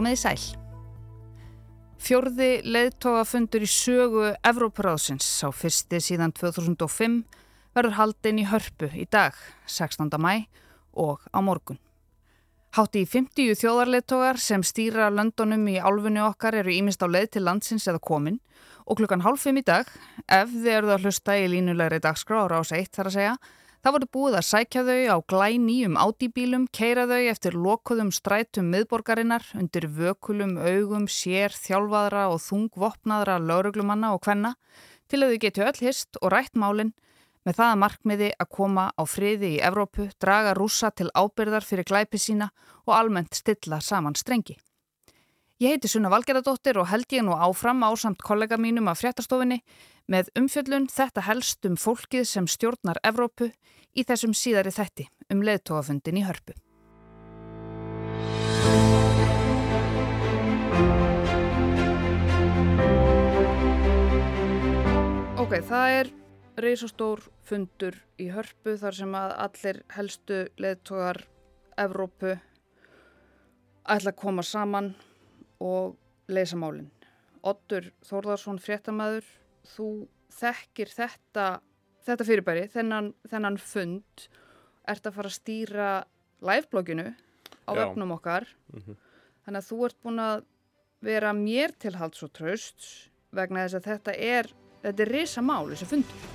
Komið í sæl. Fjörði leðtogafundur í sögu Evrópuráðsins á fyrsti síðan 2005 verður haldin í hörpu í dag, 16. mæ og á morgun. Hátti í 50 þjóðarleðtogar sem stýra löndunum í álfunni okkar eru ímist á leið til landsins eða komin og klukkan hálf fimm í dag, ef þið eruð að hlusta í línulegri dagskrá á rás 1 þar að segja, Það voru búið að sækja þau á glænýjum ádýbílum, keira þau eftir lokuðum strætum miðborgarinnar undir vökulum, augum, sér, þjálfaðra og þungvopnaðra lauruglumanna og hvenna til að þau getu öll hist og rætt málinn með það að markmiði að koma á friði í Evrópu, draga rúsa til ábyrðar fyrir glæpi sína og almennt stilla saman strengi. Ég heiti Sunna Valgeradóttir og held ég nú áfram á samt kollega mínum af fréttastofinni með umfjöllun þetta helst um fólkið sem stjórnar Evrópu í þessum síðari þætti um leðtóafundin í hörpu. Ok, það er reysastór fundur í hörpu þar sem að allir helstu leðtógar Evrópu ætla að koma saman og leysa málinn. Ottur Þórðarsson fréttamaður, þú þekkir þetta, þetta fyrirbæri, þennan, þennan fund, ert að fara að stýra liveblogginu á vefnum okkar. Mm -hmm. Þannig að þú ert búin að vera mér til halds og tröst vegna þess að þetta er, þetta er risa mál þessi fundur.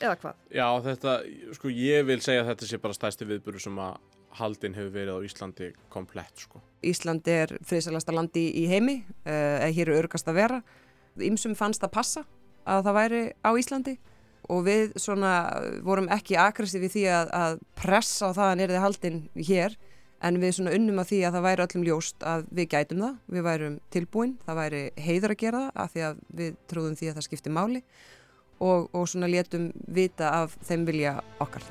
Eða hvað? Já, þetta, sko ég vil segja að þetta sé bara stæsti viðbúru sem að haldin hefur verið á Íslandi komplett sko. Íslandi er friðsalasta landi í heimi, uh, hér er örgast að vera. Ímsum fannst að passa að það væri á Íslandi og við svona vorum ekki aggressífi því að, að pressa á það að nýrði haldin hér en við svona unnum að því að það væri öllum ljóst að við gætum það, við værum tilbúin, það væri heiður að gera það af því að við trúðum því að það skipti máli og, og svona létum vita af þeim vilja okkar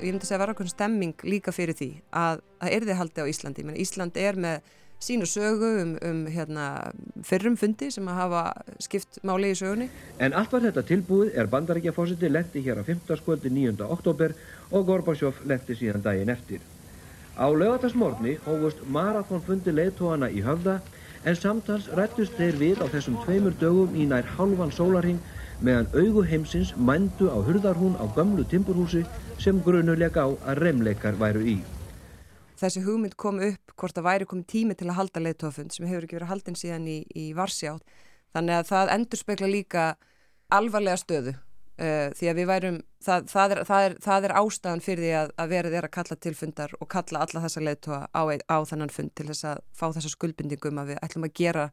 ég myndi segja að vera okkur stemming líka fyrir því að það er þið haldið á Íslandi Men Ísland er með sínu sögu um, um hérna, fyrrum fundi sem að hafa skipt máli í sögunni En allt var þetta tilbúið er bandarækjafósiti lendi hér á 15. skvöldi 9. oktober og Gorbachev lendi síðan daginn eftir Á lögatarsmórni hófust marathónfundi leiðtóana í höfða en samtals rættust þeir við á þessum tveimur dögum í nær halvan sólarhing meðan augu heimsins mændu á hurðarhún á gömlu timburhúsi sem grunulega á að remleikar væru í. Þessi hugmynd kom upp hvort að væri komið tími til að halda leittófund sem hefur ekki verið haldin síðan í, í Varsjátt. Þannig að það endur spekla líka alvarlega stöðu uh, því að við værum, það, það, er, það, er, það er ástæðan fyrir því að, að verið er að kalla til fundar og kalla alla þessa leittóa á, á þannan fund til þess að fá þessa skuldbindingum að við ætlum að gera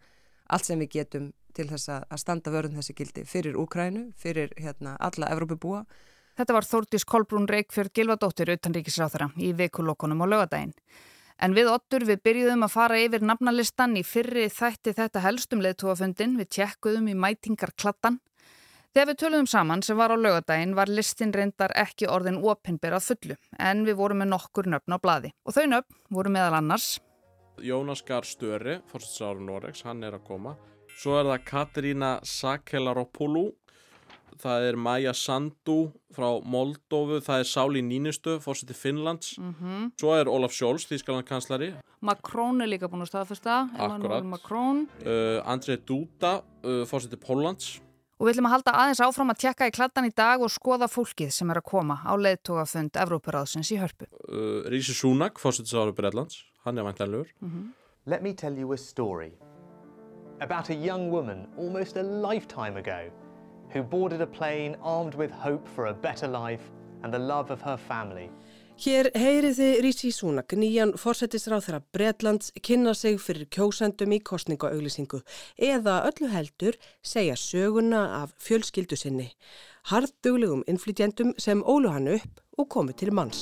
allt sem við getum til þess að standa vörðum þessi gildi fyrir Úkrænu, fyrir hérna, alla Evrópubúa Þetta var Þórtís Kolbrún Reykjörð Gilvadóttir utanríkisráþara í vikulokunum á lögadaginn. En við ottur við byrjuðum að fara yfir nafnalistan í fyrri þætti þetta helstum leðtúafundin, við tjekkuðum í mætingarklattan. Þegar við töluðum saman sem var á lögadaginn var listin reyndar ekki orðin opinberað fullu en við vorum með nokkur nöfn á bladi. Og þau nöfn voru meðal annars Jónas Gar Störi, fórstsáru Noregs, hann er að koma. Svo er það Katrína Sakelaropoulou það er Maja Sandu frá Moldófu, það er Sáli Nínustu fórseti Finnlands, mm -hmm. svo er Olaf Scholz, Þýskalandkanslari Makrón er líka búin að staðfesta. Akkurat. Uh, Andrei Duda, uh, fórseti Póllands. Og við ætlum að halda aðeins áfram að tjekka í kladdan í dag og skoða fólkið sem er að koma á leðtógafund Evróparáðsins í hörpu. Uh, Rísi Súnak, fórseti Sári Breitlands hann er vantæðilegur mm -hmm. About a young woman almost a lifetime ago who boarded a plane armed with hope for a better life and the love of her family. Hér heyriði Rísi Súnak, nýjan fórsetisráð þeirra Bretlands, kynna sig fyrir kjósendum í kostningaauglýsingu eða öllu heldur segja söguna af fjölskyldu sinni. Harðduglegum innflytjendum sem ólu hann upp og komið til manns.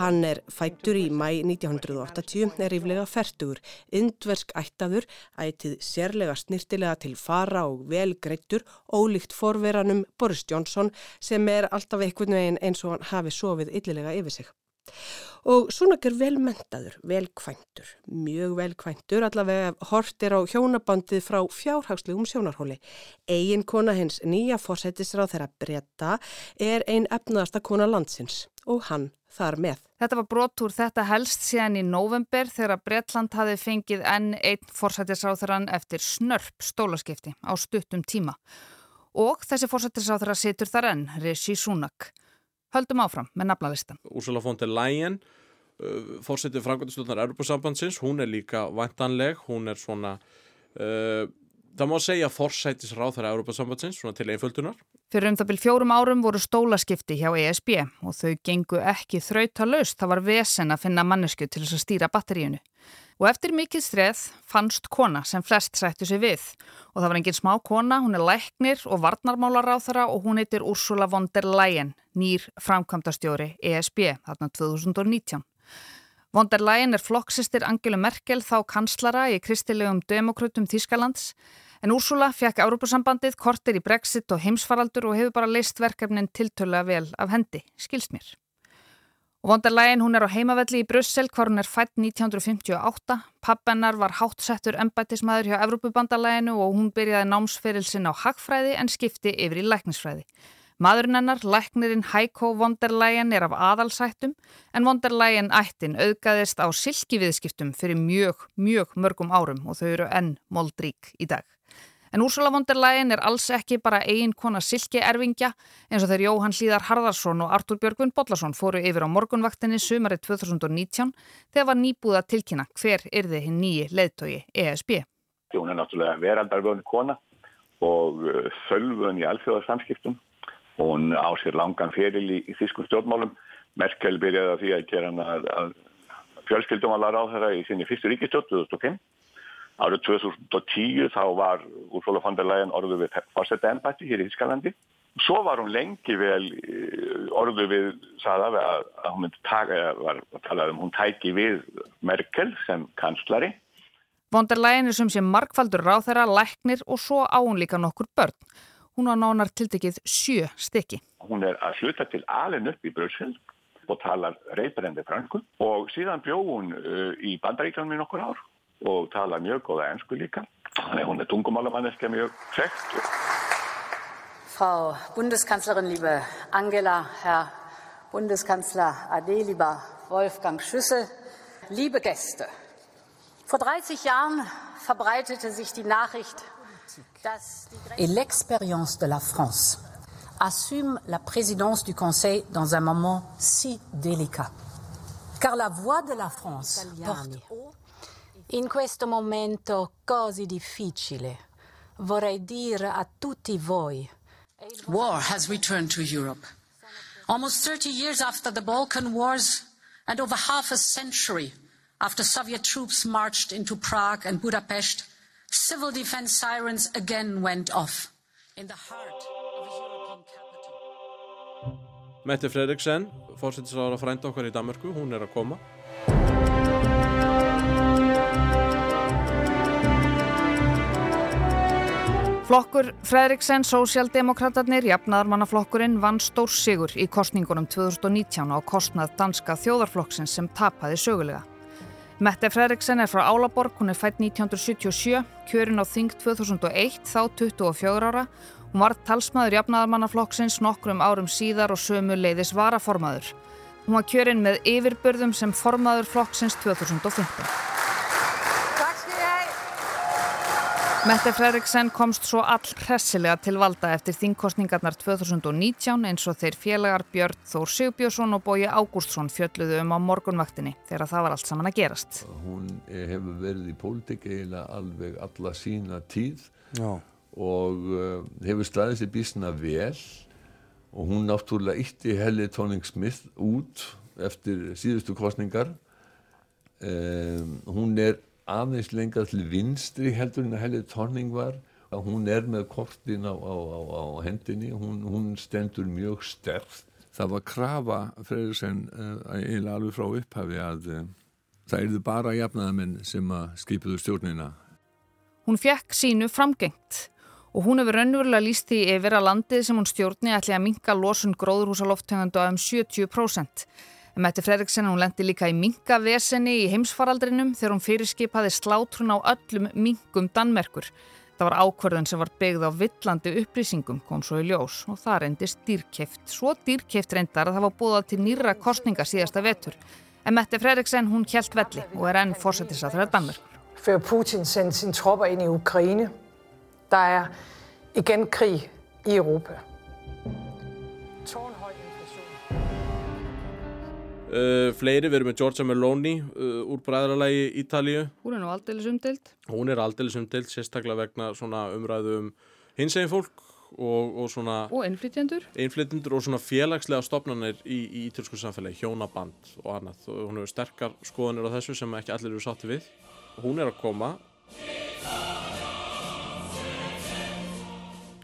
Hann er fættur í mæ 1980, er yfirlega færtugur, indversk ættaður, ætið sérlega snirtilega til fara og vel greittur, ólíkt forveranum Boris Johnson sem er alltaf einhvern veginn eins og hann hafi sofið yllilega yfir sig. Og Súnak er velmentaður, velkvæntur, mjög velkvæntur, allavega hortir á hjónabandið frá fjárhagslegum sjónarhóli. Egin kona hins nýja fórsættisráð þeirra breyta er ein efnaðasta kona landsins og hann þar með. Þetta var brot úr þetta helst síðan í november þegar Breitland hafi fengið enn einn fórsættisráðurann eftir snörp stólaskipti á stuttum tíma. Og þessi fórsættisráðura situr þar enn, Rishi Sunak. Höldum áfram með nafnalistan. Úrsula von der Leyen, uh, fórsetið frangvöldustjórnar Europasambandsins, hún er líka vantanleg, hún er svona, uh, það má segja fórsætisráð þar Europasambandsins, svona til einföldunar. Fyrir um það byrj fjórum árum voru stólaskipti hjá ESB og þau gengu ekki þrauta laust, það var vesen að finna mannesku til þess að stýra batteríunu. Og eftir mikið streð fannst kona sem flest sættu sig við og það var engin smá kona, hún er læknir og varnarmálar á þeirra og hún heitir Ursula von der Leyen, nýr framkvæmdastjóri ESB þarna 2019. Von der Leyen er flokksistir Angelu Merkel þá kanslara í kristilegum demokrautum Þískalands en Ursula fekk Európusambandið kortir í Brexit og heimsfaraldur og hefur bara leist verkefnin tiltölulega vel af hendi, skilst mér. Og vondarlegin hún er á heimavelli í Brussel hvar hún er fætt 1958. Pappennar var hátsettur embætismæður hjá Evrópubandaleginu og hún byrjaði námsferilsinn á hagfræði en skipti yfir í læknisfræði. Maðurinn hennar, læknirinn Heiko von der Leyen er af aðalsættum en von der Leyen ættin auðgaðist á silkiviðskiptum fyrir mjög, mjög mörgum árum og þau eru enn moldrík í dag. En Úrsula von der Leyen er alls ekki bara eigin kona silki erfingja eins og þegar Jóhann Hlíðar Harðarsson og Artur Björgvin Bodlason fóru yfir á morgunvaktinni sumari 2019 þegar var nýbúða tilkynna hver yrði hinn nýji leðtogi ESB. Hún er náttúrulega veraldarvöðin kona og fölvun uh, í alþjóðarsamskiptum. Hún á sér langan feril í, í þýskum stjórnmálum. Merkel byrjaði að því að gera hann að, að fjölskyldum að lára á þeirra í sinni fyrstu ríkistjórn 2005 Árið 2010 þá var Úrsula von der Leyen orðu við fórsetta ennbætti hér í Ískalandi. Svo var hún lengi vel eh, orðu við, sagða að, að hún myndi taka, var að tala um, hún tæki við Merkel sem kanslari. Von der Leyen er sem sé markfaldur ráð þeirra, læknir og svo á hún líka nokkur börn. Hún var nánar tiltekið sjö stykki. Hún er að sluta til alin upp í Brussel og talar reyðbrendi franku og síðan bjóð hún uh, í bandaríklanum í nokkur ár og tala mjög góða ennsku líka. Þannig hún er tungumálamanniski mjög frekt. Frau Bundeskanzlerin, liebe Angela, Herr Bundeskanzler Ade, lieber Wolfgang Schüssel, liebe Gäste. Vor 30 Jahren verbreitete sich die Nachricht, Et l'expérience de la France assume la présidence du Conseil dans un moment si délicat. Car la voix de la France porte In questo momento così difficile, vorrei dire a tutti voi. War has returned to Europe. Almost 30 years after the Balkan Wars and over half a century after Soviet troops marched into Prague and Budapest, civil defense sirens again went off in the heart of a European capital. Mette Fredriksen, fórsettisraður að frænda okkar í Danmarku, hún er að koma. Flokkur Fredriksen, Sósialdemokraterni, jafnaðarmannaflokkurinn vann stór sigur í kostningunum 2019 á kostnað danska þjóðarflokksins sem tapaði sögulega. Mette Fredriksen er frá Álaborg, hún er fætt 1977, kjörin á Þing 2001, þá 24 ára. Hún var talsmaður jafnaðarmannaflokksins nokkrum árum síðar og sömu leiðis varaformaður. Hún var kjörin með yfirbörðum sem formaður flokksins 2015. Mette Fredriksen komst svo all hressilega til valda eftir þingkostningarnar 2019 eins og þeir félagar Björn Þór Sigbjörnsson og Bóji Ágústsson fjölluðu um á morgunvaktinni þegar það var allt saman að gerast. Hún hefur verið í pólitik eiginlega alveg alla sína tíð Já. og uh, hefur staðið sér bísna vel og hún náttúrulega ítti Helli Tóning Smith út eftir síðustu kostningar. Um, hún er aðeins lengra til vinstri heldur en að Helið Torning var að hún er með kortin á, á, á, á hendinni. Hún, hún stendur mjög sterft Það var krafa Freyriksson uh, eiginlega alveg frá upphafi að uh, það erðu bara jafnaðamenn sem að skipiðu stjórnina. Hún fekk sínu framgengt og hún hefur raunverulega líst því yfir að landið sem hún stjórni ætli að minka losun gróðurhúsaloftengandu um 70% Mette Fredriksen hún lendi líka í minkavesenni í heimsfaraldrinum þegar hún fyrirskipaði slátrun á öllum minkum Danmerkur. Það var ákverðun sem var byggð á villandi upplýsingum, kom svo í ljós og það reyndist dýrkeift. Svo dýrkeift reyndar að það var búið til nýra kostninga síðasta vetur. En Mette Fredriksen hún kjælt velli og er enn fórsetisað þegar Danmerkur. Før Putin sendte sine tropper ind i Ukraine, der er igen krig i Europa. Uh, fleiri, við erum með Giorgia Meloni uh, úr bræðralagi Ítalíu. Hún er nú aldeilis umdelt. Hún er aldeilis umdelt, sérstaklega vegna umræðu um hinsegin fólk og, og svona... Og. Innflytjendur og svona félagslega stopnarnir í, í ítalsku samfélagi, hjónaband og annað. Og hún hefur sterkar skoðanir á þessu sem ekki allir eru sátti við. Hún er að koma.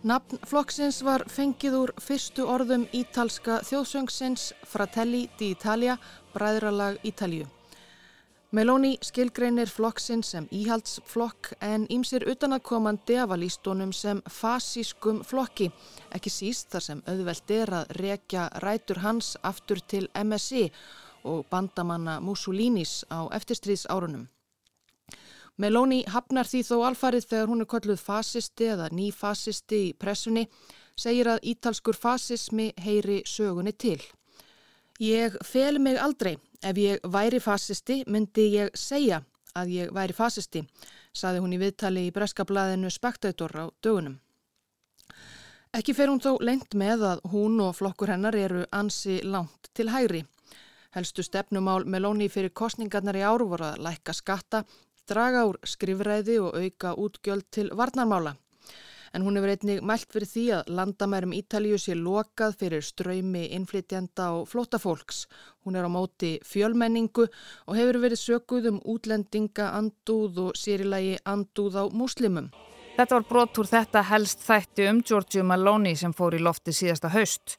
Nafn flokksins var fengið úr fyrstu orðum ítalska þjóðsöngsins Fratelli d'Italia, bræðralag Ítalju. Meloni skilgreinir flokksinn sem íhaldsflokk en ímsir utanakomandi af að lístónum sem fasískum flokki, ekki síst þar sem auðvelt er að rekja rætur hans aftur til MSI og bandamanna Mussolinis á eftirstríðsárunum. Meloni hafnar því þó alfarið þegar hún er kolluð fasisti eða nýfasisti í pressunni, segir að ítalskur fasismi heyri sögunni til. Ég fel mig aldrei. Ef ég væri fasisti myndi ég segja að ég væri fasisti, saði hún í viðtali í breskablaðinu Spectator á dögunum. Ekki fer hún þó lengt með að hún og flokkur hennar eru ansi langt til hægri. Helstu stefnumál Meloni fyrir kostningarnar í áru voru að lækka skatta, draga úr skrifræði og auka útgjöld til varnarmála. En hún hefur einnig mælt fyrir því að landamærum Ítalíu sé lokað fyrir ströymi, innflytjanda og flótafólks. Hún er á móti fjölmenningu og hefur verið sökuð um útlendinga, andúð og sérilagi andúð á múslimum. Þetta var brot úr þetta helst þætti um Giorgio Maloney sem fór í lofti síðasta haust.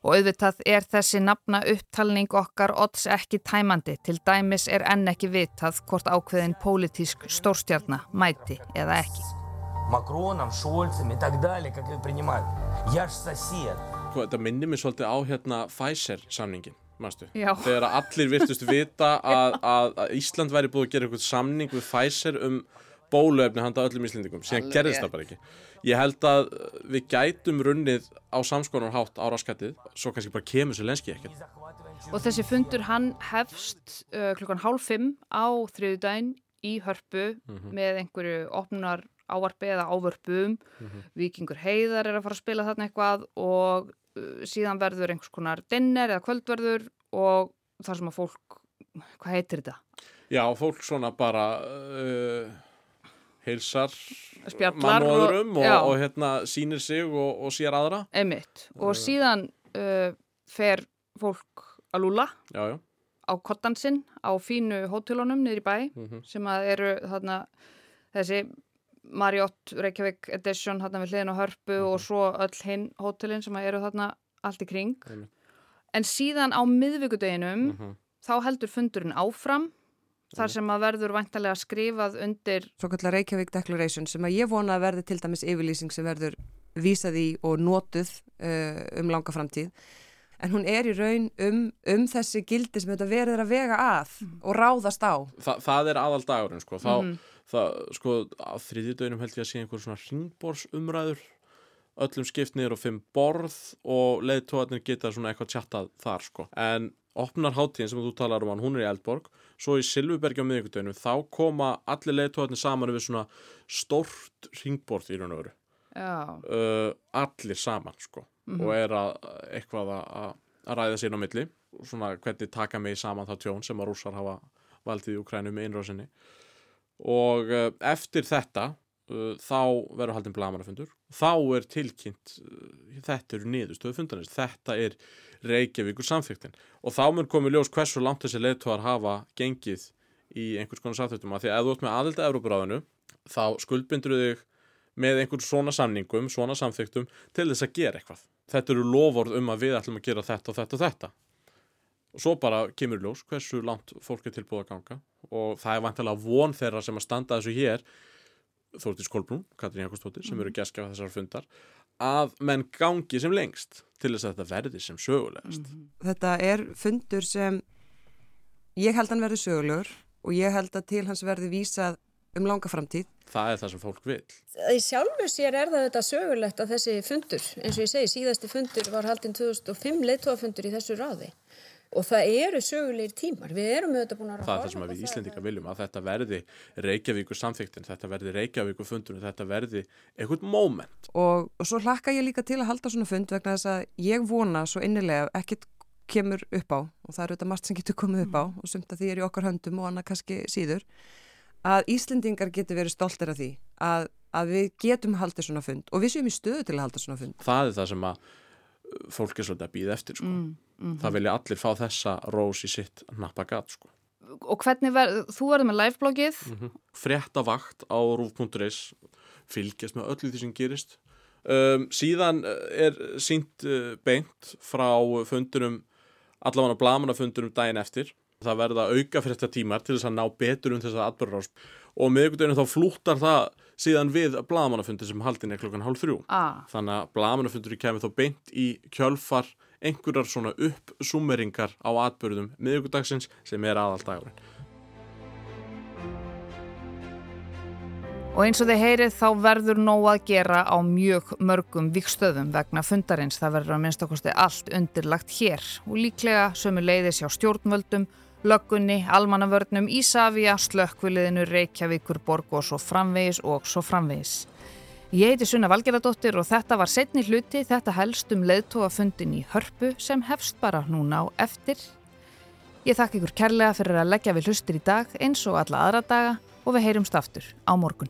Og auðvitað er þessi nafna upptalning okkar odds ekki tæmandi til dæmis er enn ekki vitað hvort ákveðin pólitísk stórstjarnar mæti eða ekki. Þetta minnir mér svolítið á hérna Pfizer-samningin, mástu? Já. Þegar allir virtust vita að, að Ísland væri búið að gera eitthvað samning við Pfizer um bóluefni handa öllum íslendingum. Síðan Alveg gerðist rétt. það bara ekki. Ég held að við gætum runnið á samskonar hátt á raskatið, svo kannski bara kemur sér lenski ekkert. Og þessi fundur hann hefst uh, klukkan hálf fimm á þriðudaginn í hörpu Mhm. með einhverju opnunar ávarpi eða ávörpum. Mhm. Víkingur Heiðar er að fara að spila þarna eitthvað og uh, síðan verður einhvers konar dinner eða kvöldverður og þar sem að fólk, hvað heitir þetta? Já, fólk svona bara uh, heilsar mann og og- öðrum og, já. og, hérna sýnir sig og, og sér aðra. Einmitt. Og síðan uh, fer fólk að lúla Já, já. á kottan sinn á fínu hótelunum niður í bæ Mhm. sem að eru þarna þessi Marriott Reykjavík Edition þarna við hliðin á hörpu og svo öll hinn hótelin sem að eru þarna allt í kring Einmitt. en síðan á miðvíkudeginum Mhm. þá heldur fundurinn áfram þar sem að verður væntalega skrifað undir svo kallar Reykjavík Declaration sem að ég vona að verði til dæmis yfirlýsing sem verður vísað í og notuð uh, um langa framtíð en hún er í raun um, um þessi gildi sem þetta verður að vega að og ráðast á Þa, það er aðal dagurinn, sko. Þá, Mhm. það, sko, á þriðjudöginum held ég að sé einhver svona ringborsumræður, öllum skipt niður og fimm borð og leiðtóðarnir geta svona eitthvað tjattað þar, sko. En opnar hátíðin sem þú talar um hann, hún er í Eldborg, svo í Silvubergi á miðvíkudeginum, þá koma allir leiðtóðarnir saman við svona stórt ringborð í raun og veru. uh, allir saman sko Mhm. og er að eitthvað að- ræða sín á milli svona hvernig taka mig saman það tjón sem að rússar hafa valdið í Ukrænu með innrásinni og uh, eftir þetta uh, þá verður haldin blamarafundur þá er tilkynnt uh, þetta eru niðurstöðu fundanist þetta er Reykjavíkur samþyktin og þá mun komið ljós hversu langt þessi leittóar hafa gengið í einhvers konar samþyktum að því að þú ert með aðelda Európaráðinu þá skuldbindur þig með einhvern svona samningum, svona samþyktum til þess að gera eitthvað. Þetta eru lofórð um að við ætlum að gera þetta og þetta og þetta. Og svo bara kemur ljós hversu langt fólk er tilbúið að ganga. Og það er vantilega von þeirra sem að standa þessu hér Þórtís Kolbrún, Katrín Jakobsdóttir, sem eru geskjaf þessar fundar að menn gangi sem lengst til þess að þetta verði sem sögulegast. Mm -hmm. Þetta er fundur sem ég held að hann verði sögulegur og ég held að til hans verði vísað um langa framtíð. Það er það sem fólk vil. Í sjálfu sér er það þetta sögulegt að þessi fundur, eins og ég segi, síðasti fundur var haldinn 2005 leittóafundur í þessu ráði og það eru sögulegir tímar, við erum auðvitað búin að það er það sem við Íslendinga viljum að þetta verði Reykjavíku samþyktin, þetta verði Reykjavíku fundunum, þetta verði einhvern moment. Og, og svo hlakka ég líka til að halda svona fund vegna þess að ég vona svo innilega ekkert kemur upp á og það eru þetta margt sem getur komið upp á mm. og sumt að því er í okkar höndum og annað kannski síður að Íslendingar getur verið stoltir af því að, að við getum haldið svona fund og við séum í stöðu til að halda svona fund. Það er það sem að fólk er svolítið að býða eftir sko. Mm, mm. Það vilja allir fá þessa rós í sitt nappagat sko. Og hvernig verð, þú verður með livebloggið? Mm -hmm. Frettavakt á rúf.is fylgjast með öllu því sem gerist. Um, síðan eh, er sínt uh, beint frá fundunum, allavega blamanafundunum daginn eftir. Það verða auka fyrir þetta tímar til þess að ná betur um þessa atbyrgarás og með ykkur deginu þá flúttar það síðan við blagamannafundi sem haldin er klokkan hálf þrjú. Ah. Þannig að blagamannafundur kemur þá beint í kjölfar einhverjar svona uppsummeringar á atbyrðum miðugudagsins sem er aðaldagurinn. Og eins og þið heyrið þá verður nóg að gera á mjög mörgum vikstöðum vegna fundarins. Það verður að minnst okkurstu allt undirlagt hér og líklega sömu leiðis hjá stjórnvöldum löggunni, almannavörnum, Ísafja, slökkviliðinu, Reykjavíkur, Borg og svo framvegis og svo framvegis. Ég heiti Sunna Valgeradóttir og þetta var setni hluti, þetta helst um leðtóafundin í hörpu sem hefst bara núna á eftir. Ég þakka ykkur kærlega fyrir að leggja við hlustir í dag eins og alla aðra daga og við heyrumst aftur á morgun.